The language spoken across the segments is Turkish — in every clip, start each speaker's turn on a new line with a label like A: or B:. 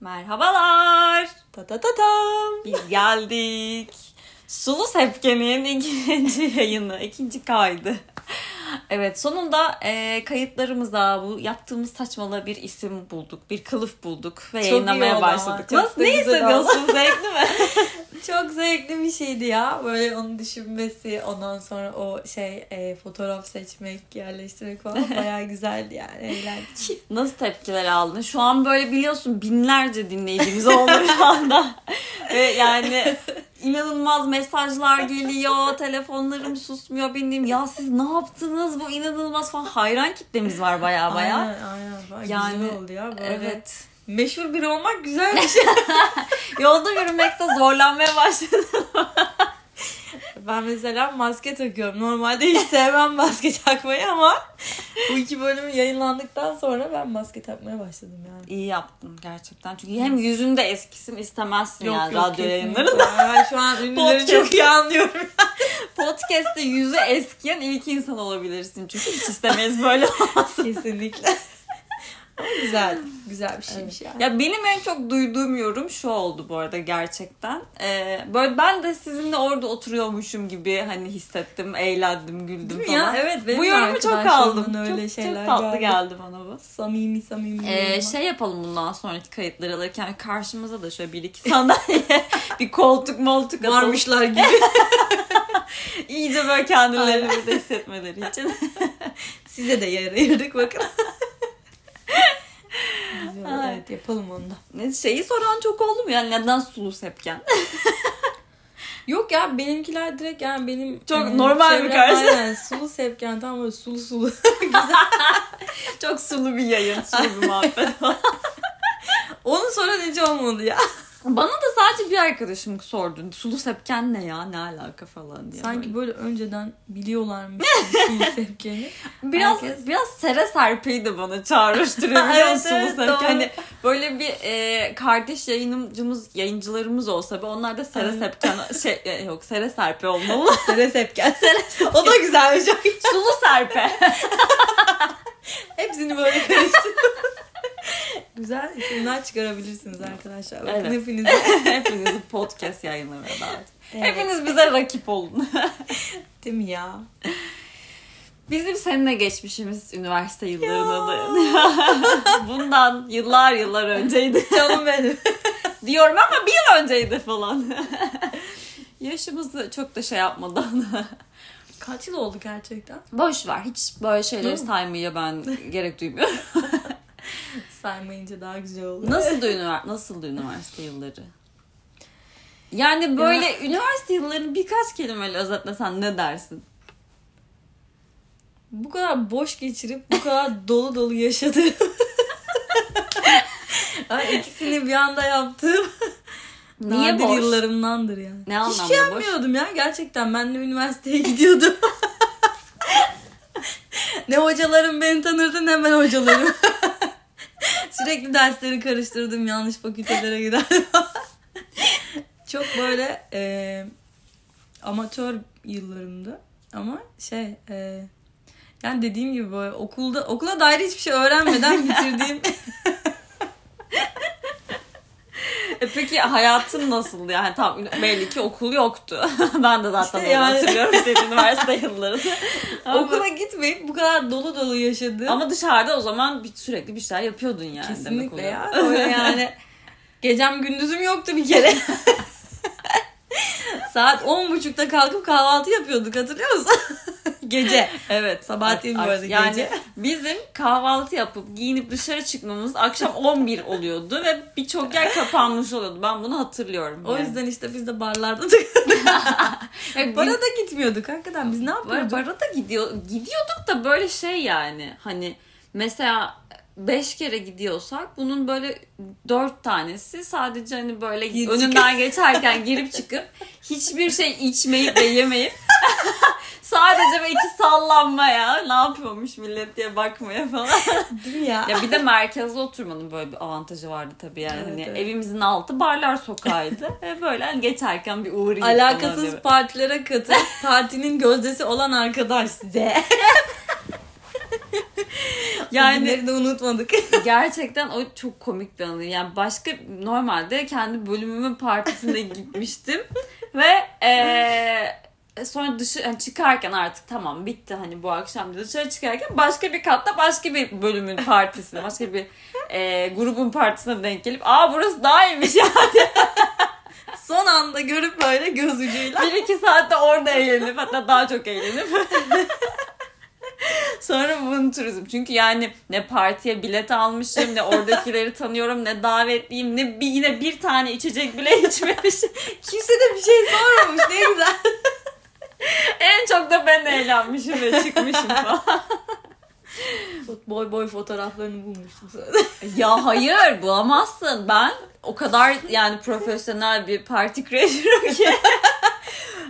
A: Merhabalar.
B: Ta ta ta tam.
A: Biz geldik. Sulu Sepke'nin ikinci yayını, ikinci kaydı. Evet sonunda e, kayıtlarımıza bu yaptığımız saçmalığa bir isim bulduk. Bir kılıf bulduk ve
B: Çok
A: yayınlamaya başladık.
B: çok
A: Nasıl, ne hissediyorsun? Zevkli mi?
B: Çok zevkli bir şeydi ya. Böyle onu düşünmesi, ondan sonra o şey e, fotoğraf seçmek, yerleştirmek falan bayağı güzeldi yani. Eğlendik.
A: Nasıl tepkiler aldın? Şu an böyle biliyorsun binlerce dinleyicimiz oldu şu anda. Ve yani inanılmaz mesajlar geliyor. Telefonlarım susmuyor benim. Ya siz ne yaptınız? Bu inanılmaz falan. Hayran kitlemiz var baya baya.
B: Aynen aynen. Bayağı
A: Yani,
B: güzel oldu ya. Böyle
A: Evet.
B: Meşhur biri olmak güzel bir şey.
A: Yolda yürümekte zorlanmaya başladım.
B: ben mesela maske takıyorum. Normalde hiç sevmem maske takmayı ama bu iki bölüm yayınlandıktan sonra ben maske takmaya başladım yani.
A: İyi yaptın gerçekten. Çünkü hem yüzünde eskisin istemezsin yani radyo
B: kesinlikle.
A: yayınlarında.
B: Ben şu an ünlüleri çok iyi anlıyorum.
A: Podcast'te yüzü eskiyen ilk insan olabilirsin. Çünkü hiç istemeyiz böyle
B: Kesinlikle. Güzel. Güzel bir şeymiş yani.
A: Ya benim en çok duyduğum yorum şu oldu bu arada gerçekten. Ee, böyle ben de sizinle orada oturuyormuşum gibi hani hissettim, eğlendim, güldüm
B: Değil
A: falan.
B: ya? Evet, benim
A: bu yorumu çok aldım.
B: öyle
A: çok,
B: şeyler
A: çok tatlı
B: geldi.
A: geldi bana bu.
B: Samimi samimi.
A: Ee, şey yapalım bundan sonraki kayıtları alırken karşımıza da şöyle bir iki sandalye, bir koltuk moltuk atalım.
B: varmışlar gibi.
A: İyice böyle kendilerini burada hissetmeleri için.
B: Size de yarayırdık bakın. Güzel,
A: Ay.
B: evet yapalım onu da.
A: Ne- Şeyi soran çok oldu mu yani neden sulu sepken?
B: Yok ya benimkiler direkt yani benim
A: Çok normal bir karşı.
B: Aynen sulu sepken tam böyle sulu sulu.
A: çok sulu bir yayın, sulu bir muhabbet.
B: Onun sonra hiç olmadı ya.
A: Bana da sadece bir arkadaşım sordu. Sulu sepken ne ya? Ne alaka falan diye.
B: Sanki
A: böyle.
B: böyle önceden biliyorlarmış sulu sepkeni.
A: biraz
B: herkes-
A: biraz Sere Serpe'yi de bana çağrıştırıyor biliyor
B: Evet,
A: Sulu Sepken?
B: doğru.
A: Hani böyle bir e, kardeş yayıncımız, yayıncılarımız olsa ve onlar da Sere
B: Evet.
A: Sepken şey e, yok Sere Serpe olmalı.
B: Sere sepken. o da güzelmiş.
A: Sulu Serpe.
B: Hepsini böyle karıştırdım. Güzel isimler çıkarabilirsiniz arkadaşlar. Bakın
A: Evet.
B: hepinize.
A: Hepinizi podcast yayınlamaya davet.
B: Evet.
A: Hepiniz bize rakip olun.
B: Değil mi ya?
A: Bizim seninle geçmişimiz üniversite yıllarına dayanıyor. Bundan yıllar yıllar önceydi.
B: Canım benim.
A: Diyorum ama bir yıl önceydi falan. Yaşımızı çok da şey yapmadan.
B: Kaç yıl oldu gerçekten?
A: Boş ver. Hiç böyle şeyleri saymaya ben gerek duymuyorum.
B: Saymayınca daha güzel oldu.
A: Nasıldı, üniversite, nasıldı üniversite yılları? Yani böyle üniversite yıllarını birkaç kelimeyle özetlesen ne dersin?
B: Bu kadar boş geçirip bu kadar dolu dolu yaşadım. İkisini bir anda yaptığım
A: Niye
B: nadir
A: boş?
B: yıllarımdandır yani.
A: Ne anlamda
B: şey
A: boş?
B: yapmıyordum ya gerçekten. Ben de üniversiteye gidiyordum. ne hocalarım beni tanırdı ne ben hocalarım. Sürekli dersleri karıştırdım. Yanlış fakültelere giderdim. Çok böyle e, amatör yıllarımdı. Ama şey e, yani dediğim gibi böyle okulda okula dair hiçbir şey öğrenmeden bitirdiğim
A: E peki hayatın nasıldı? Yani tam belli ki okul yoktu. ben de zaten
B: İşte
A: öyle
B: yani.
A: hatırlıyorum senin üniversite yıllarını. Ama-
B: okula gitmeyip bu kadar dolu dolu yaşadığım
A: Ama dışarıda o zaman bir, sürekli bir şeyler yapıyordun yani.
B: Kesinlikle ya. Öyle yani. Gecem gündüzüm yoktu bir kere. Saat on buçukta kalkıp kahvaltı yapıyorduk hatırlıyor musun? Gece.
A: Evet.
B: Sabah değil bu arada,
A: Yani
B: gece.
A: bizim kahvaltı yapıp giyinip dışarı çıkmamız akşam 11 oluyordu ve birçok yer kapanmış oluyordu. Ben bunu hatırlıyorum.
B: O
A: yani.
B: yüzden işte biz de barlarda.
A: Ya
B: Bara da gitmiyorduk hakikaten. Biz ne yapıyorduk?
A: bara da gidiyor, gidiyorduk da böyle şey yani hani mesela beş kere gidiyorsak bunun böyle dört tanesi sadece hani böyle
B: Girip
A: önünden geçerken girip çıkıp hiçbir şey içmeyip ve yemeyip sadece böyle iki sallanmaya ne yapıyormuş millet diye bakmaya falan.
B: Değil mi ya?
A: ya bir de merkezde oturmanın böyle bir avantajı vardı tabii yani.
B: Evet,
A: hani
B: evet.
A: evimizin altı barlar sokağıydı. ve böyle hani geçerken bir uğrayayım
B: Alakasız partilere katılıp partinin gözdesi olan arkadaş size.
A: Yani
B: de unutmadık.
A: gerçekten o çok komik bir anı. Yani başka normalde kendi bölümümün partisine gitmiştim ve eee sonra dışı yani çıkarken artık tamam bitti hani bu akşam dışarı çıkarken başka bir katta başka bir bölümün partisine başka bir eee, grubun partisine denk gelip aa burası daha iyiymiş ya
B: Son anda görüp böyle göz ucuyla.
A: bir iki saatte orada eğlenip hatta daha çok eğlenip Sonra bunu turizm. Çünkü yani ne partiye bilet almışım, ne oradakileri tanıyorum, ne davetliyim, ne bir, yine bir tane içecek bile içmemişim.
B: Kimse de bir şey sormamış ne güzel.
A: en çok da ben eğlenmişim ve çıkmışım falan.
B: boy boy fotoğraflarını bulmuştum sonra.
A: ya hayır bulamazsın. Ben o kadar yani profesyonel bir parti crasher'ım ki.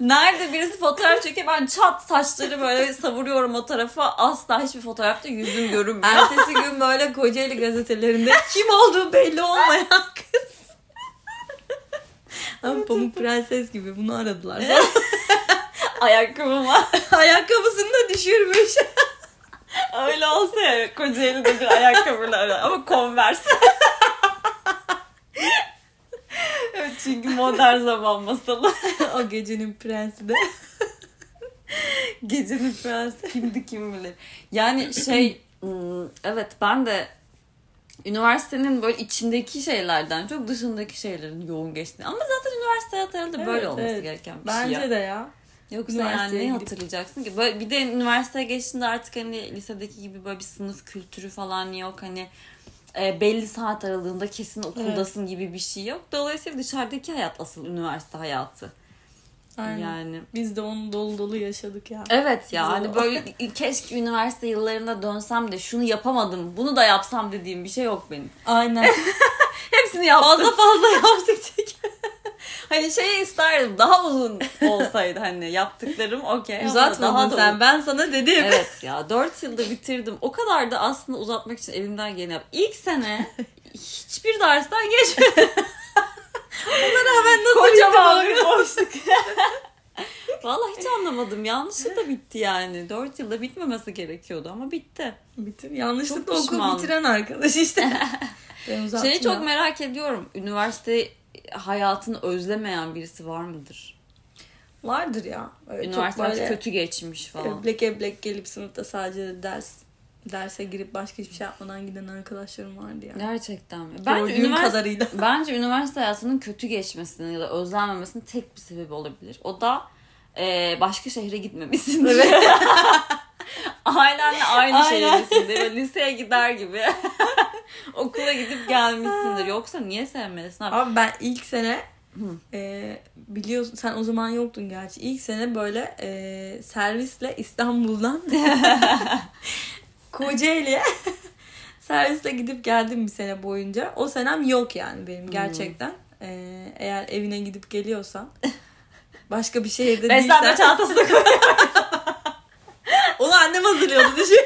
A: Nerede birisi fotoğraf çekiyor ben çat saçları böyle savuruyorum o tarafa. Asla hiçbir fotoğrafta yüzüm görünmüyor.
B: Ertesi gün böyle Kocaeli gazetelerinde kim olduğu belli olmayan kız. Ama Pamuk Prenses gibi bunu aradılar. Sonra
A: Ayakkabım var.
B: ayakkabısını da düşürmüş.
A: Öyle olsa ya Kocaeli'de bir ayakkabıyla ara. Ama Converse. evet çünkü modern zaman masalı.
B: o gecenin prensi de.
A: Gecenin prensi kimdi kim bilir. Yani şey evet ben de üniversitenin böyle içindeki şeylerden çok dışındaki şeylerin yoğun geçtiğini. Ama zaten üniversite hayatı herhalde böyle
B: Evet,
A: olması
B: evet.
A: gereken bir şey.
B: Bence de ya.
A: Yoksa yani ne hatırlayacaksın ki? Böyle bir de üniversiteye geçtiğinde artık hani lisedeki gibi böyle bir sınıf kültürü falan yok. Hani e, belli saat aralığında kesin okuldasın gibi bir şey yok. Dolayısıyla dışarıdaki hayat asıl üniversite hayatı.
B: Aynen.
A: Yani
B: Biz de onu dolu dolu yaşadık ya.
A: evet ya hani böyle keşke üniversite yıllarında dönsem de şunu yapamadım, bunu da yapsam dediğim bir şey yok benim.
B: Aynen.
A: Hepsini yaptım.
B: fazla fazla yaptık.
A: Hani şey isterdim daha uzun olsaydı hani yaptıklarım okey.
B: Uzatmadın sen. Ben sana dedim.
A: Evet ya 4 yılda bitirdim. O kadar da aslında uzatmak için elimden geleni yap. İlk sene hiçbir dersten geçmedim.
B: Ona rağmen nasıl
A: Kocaman
B: bitti
A: bir boşluk. Vallahi hiç anlamadım. Yanlışlıkla bitti yani. 4 yılda bitmemesi gerekiyordu ama bitti.
B: Bitir. Yanlışlıkla okul bitiren arkadaş işte. ben
A: Şeyi çok merak ediyorum. Üniversite hayatını özlemeyen birisi var mıdır?
B: Vardır ya. Öyle
A: Üniversite
B: çok böyle
A: kötü geçmiş falan.
B: eblek eblek gelip sınıfta sadece ders derse girip başka hiçbir şey yapmadan giden arkadaşlarım vardı ya.
A: Gerçekten mi? Bence üniversite,
B: kadarıyla.
A: bence üniversite hayatının kötü geçmesinin ya da özlenmemesinin tek bir sebebi olabilir. O da e, başka şehre gitmemişsindir. Ailenle aynı
B: Aynen.
A: şehirdesindir. Liseye gider gibi. Okula gidip gelmişsindir. Yoksa niye sevmelisin abi?
B: Abi ben ilk sene e, biliyorsun sen o zaman yoktun gerçi. İlk sene böyle e, servisle İstanbul'dan Kocaeli'ye servisle gidip geldim bir sene boyunca. O senem yok yani benim gerçekten. E, eğer evine gidip geliyorsan başka bir şehirde
A: Beslenme
B: değilsen.
A: çantasına koy.
B: Onu annem hazırlıyordu düşün.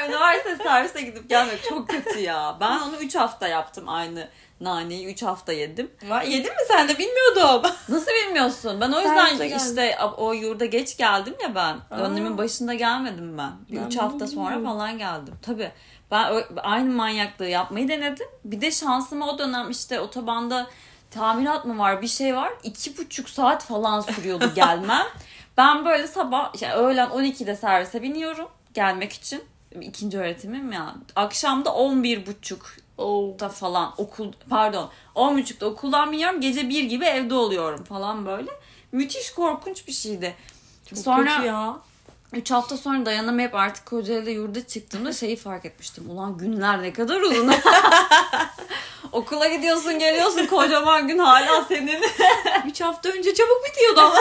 A: Ya üniversite servise gidip gelmek çok kötü ya. Ben onu 3 hafta yaptım aynı naneyi 3 hafta yedim.
B: Va- Yedin mi sen de bilmiyordum.
A: Nasıl bilmiyorsun? Ben o
B: Servise
A: yüzden
B: geldin.
A: işte o yurda geç geldim ya ben.
B: Aa.
A: Dönemin başında gelmedim ben. Bir
B: Ben
A: üç
B: bunu
A: hafta sonra
B: bilmiyorum.
A: falan geldim. Tabii. Ben ö- aynı manyaklığı yapmayı denedim. Bir de şansıma o dönem işte otobanda tamirat mı var bir şey var. iki buçuk saat falan sürüyordu gelmem. ben böyle sabah yani öğlen 12'de servise biniyorum gelmek için. İkinci öğretimim ya. Akşamda 11 buçuk da falan okul pardon 10.30'da okuldan biniyorum gece 1 gibi evde oluyorum falan böyle. Müthiş korkunç bir şeydi.
B: Çok
A: sonra
B: kötü ya.
A: 3 hafta sonra dayanamayıp artık Kocaeli'de yurda çıktığımda şeyi fark etmiştim. Ulan günler ne kadar uzun. Okula gidiyorsun geliyorsun kocaman gün hala senin.
B: 3 hafta önce çabuk bitiyordu ama.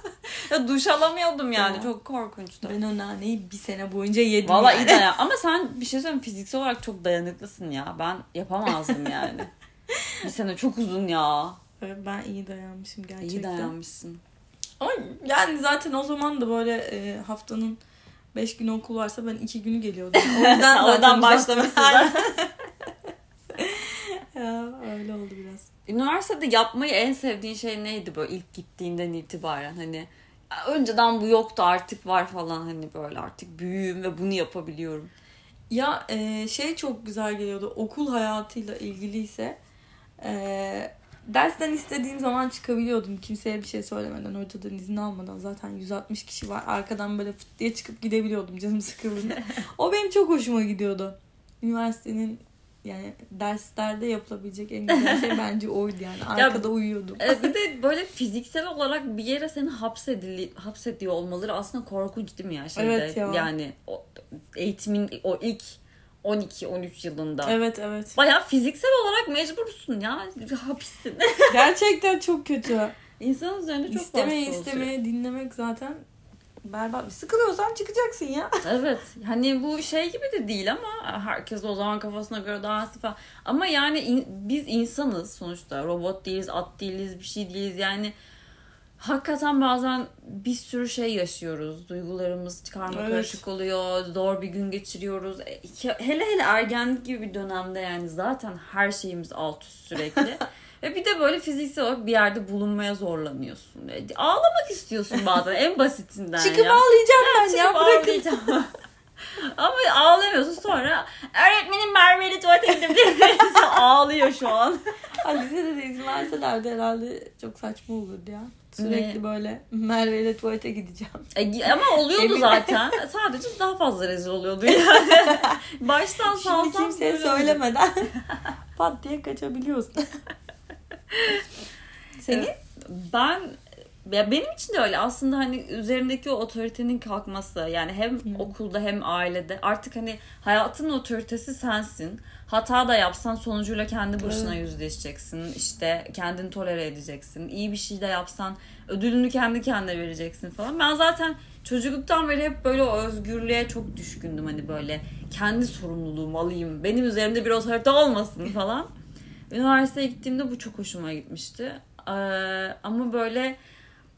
A: ya duş alamıyordum yani
B: Ya.
A: çok korkunçtu.
B: Ben o naneyi bir sene boyunca yedim
A: Valla
B: yani.
A: iyi dayan. Ama sen bir şey söyleyeyim fiziksel olarak çok dayanıklısın ya. Ben yapamazdım yani. bir sene çok uzun ya.
B: Ben iyi dayanmışım gerçekten.
A: İyi dayanmışsın.
B: Ama yani zaten o zaman da böyle e, haftanın 5 günü okul varsa ben 2 günü geliyordum. O yüzden zaten
A: başlamışsın
B: öyle oldu biraz.
A: Üniversitede yapmayı en sevdiğin şey neydi böyle ilk gittiğinden itibaren? Hani önceden bu yoktu artık var falan hani böyle artık büyüğüm ve bunu yapabiliyorum.
B: Ya e, şey çok güzel geliyordu. Okul hayatıyla ilgiliyse e, dersten istediğim zaman çıkabiliyordum. Kimseye bir şey söylemeden, hocadan izin almadan. Zaten 160 kişi var. Arkadan böyle fıt diye çıkıp gidebiliyordum canım sıkıldığında. o benim çok hoşuma gidiyordu. Üniversitenin yani derslerde yapılabilecek en güzel şey bence oydu yani. Arkada uyuyordum.
A: E, bir de böyle fiziksel olarak bir yere seni hapsedili, hapsediyor olmaları aslında korkunç değil mi ya? Şeyde,
B: Evet ya.
A: Yani o, eğitimin o ilk 12-13 yılında.
B: Evet evet.
A: Baya fiziksel olarak mecbursun ya. Hapissin.
B: Gerçekten çok kötü.
A: İnsanın üzerinde çok
B: istemeye
A: baskı oluşuyor.
B: istemeye dinlemek zaten berbat. Sıkılıyorsan çıkacaksın ya.
A: Evet. Hani bu şey gibi de değil ama herkes o zaman kafasına göre daha falan. Ama yani in- biz insanız sonuçta. Robot değiliz, at değiliz, bir şey değiliz. Yani hakikaten bazen bir sürü şey yaşıyoruz. Duygularımız karma
B: Evet.
A: karışık oluyor. Zor bir gün geçiriyoruz. E, Hele hele ergenlik gibi bir dönemde yani zaten her şeyimiz alt üst sürekli. Ve bir de böyle fiziksel olarak bir yerde bulunmaya zorlanıyorsun. E, Ağlamak istiyorsun bazen en basitinden
B: Çıkıp
A: ya.
B: ağlayacağım ben ya.
A: Çıkıp
B: Bırakın.
A: ağlayacağım. Ama ağlamıyorsun sonra öğretmenim Merve'yle tuvalete gidebilir? Ağlıyor şu an.
B: Ha, lisede de izin verselerdi herhalde çok saçma olurdu ya. Sürekli
A: Ne?
B: böyle Merve ile tuvalete gideceğim.
A: E, ama oluyordu zaten. Sadece daha fazla rezil oluyordu yani. Baştan
B: Şimdi
A: salsam
B: kimseye
A: böyle oluyor.
B: söylemeden pat diye kaçabiliyorsun. Senin?
A: Evet. Ben ya benim için de öyle aslında hani üzerindeki o otoritenin kalkması yani hem okulda hem ailede artık hani hayatın otoritesi sensin. Hata da yapsan sonucuyla kendi başına yüzleşeceksin. İşte kendini tolere edeceksin. İyi bir şey de yapsan ödülünü kendi kendine vereceksin falan. Ben zaten çocukluktan beri hep böyle o özgürlüğe çok düşkündüm. Hani böyle kendi sorumluluğumu alayım. Benim üzerimde bir otorite olmasın falan. Üniversiteye gittiğimde bu çok hoşuma gitmişti. Ee, ama böyle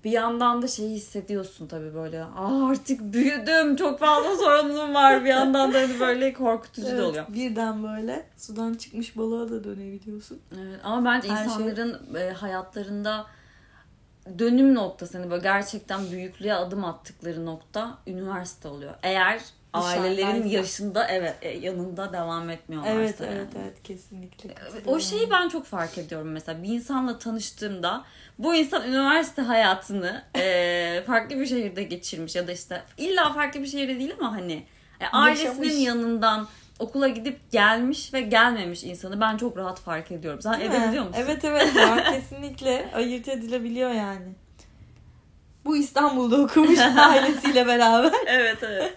A: bir yandan da şeyi hissediyorsun tabii böyle. Aa artık büyüdüm. Çok fazla sorumluluğum var. Bir yandan da hani böyle korkutucu da oluyor.
B: birden böyle sudan çıkmış balığa da dönebiliyorsun.
A: Evet, ama bence
B: Her şey-
A: insanların e, hayatlarında dönüm noktası hani böyle gerçekten büyüklüğe adım attıkları nokta üniversite oluyor. Eğer ailelerin yaşında evet e, yanında devam etmiyorlarsa.
B: Evet
A: yani.
B: evet evet kesinlikle.
A: O
B: katılıyorum.
A: şeyi ben çok fark ediyorum mesela bir insanla tanıştığımda bu insan üniversite hayatını e, farklı bir şehirde geçirmiş ya da işte illa farklı bir şehirde değil ama hani e, ailesinin
B: Yaşamış.
A: yanından okula gidip gelmiş ve gelmemiş insanı ben çok rahat fark ediyorum. Sen
B: Değil mi?
A: edebiliyor musun?
B: Evet evet ya kesinlikle ayırt edilebiliyor yani. Bu İstanbul'da okumuş ailesiyle beraber.
A: evet evet.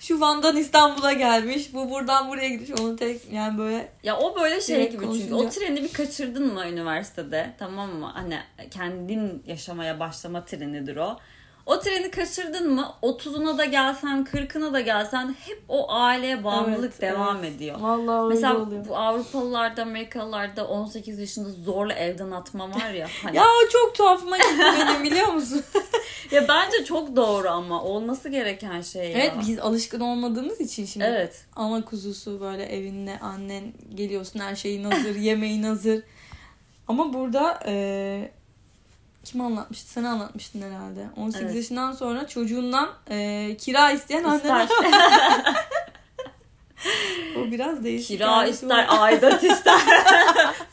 B: Şu Van'dan İstanbul'a gelmiş. Bu buradan buraya gidiş. Onu tek yani böyle
A: Ya o böyle şey gibi çünkü
B: konuşunca-
A: o treni bir kaçırdın mı üniversitede tamam mı? Hani kendin yaşamaya başlama trenidir o. O treni kaçırdın mı 30'una da gelsen 40'ına da gelsen hep o aileye bağımlılık
B: Evet,
A: devam
B: evet.
A: ediyor.
B: Vallahi öyle
A: Mesela
B: oluyor.
A: bu Avrupalılarda, Amerikalılarda 18 yaşında zorla evden atma var ya. Hani,
B: Ya o çok tuhafıma gitti benim biliyor musun?
A: ya bence çok doğru ama olması gereken şey ya.
B: evet biz alışkın olmadığımız için şimdi.
A: Evet.
B: Ana kuzusu böyle evinde annen geliyorsun her şeyin hazır, yemeğin hazır. Ama burada e, kim anlatmıştı? Sen anlatmıştın herhalde. 18
A: Evet.
B: yaşından sonra çocuğundan e, kira isteyen anneler. O biraz değişik.
A: Kira ister, aidat ister.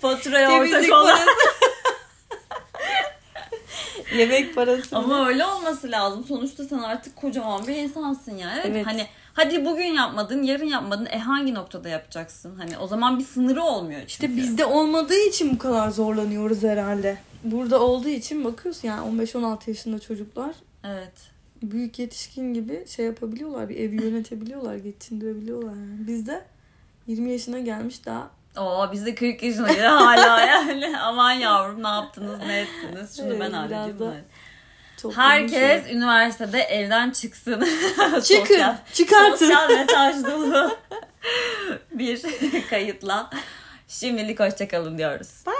A: Faturaya ortak olan.
B: Yemek parası.
A: Ama öyle olması lazım. Sonuçta sen artık kocaman bir insansın yani. Evet.
B: Evet.
A: Hani hadi bugün yapmadın, yarın yapmadın. E hangi noktada yapacaksın? Hani o zaman bir sınırı olmuyor. Çünkü.
B: İşte bizde olmadığı için bu kadar zorlanıyoruz herhalde. Burada olduğu için bakıyorsun yani 15-16 yaşında çocuklar
A: Evet.
B: büyük yetişkin gibi şey yapabiliyorlar. Bir evi yönetebiliyorlar, geçindirebiliyorlar yani. Bizde 20 yaşına gelmiş daha
A: Oo biz de 40 yaşına göre hala yani. Aman yavrum ne yaptınız, ne ettiniz? Şunu
B: Evet,
A: ben halledeyim.
B: da
A: Herkes üniversitede evden çıksın.
B: Çıkın,
A: Sosyal-
B: çıkartın.
A: Sosyal mesaj dolu bir kayıtla. Şimdilik hoşçakalın diyoruz. Bye.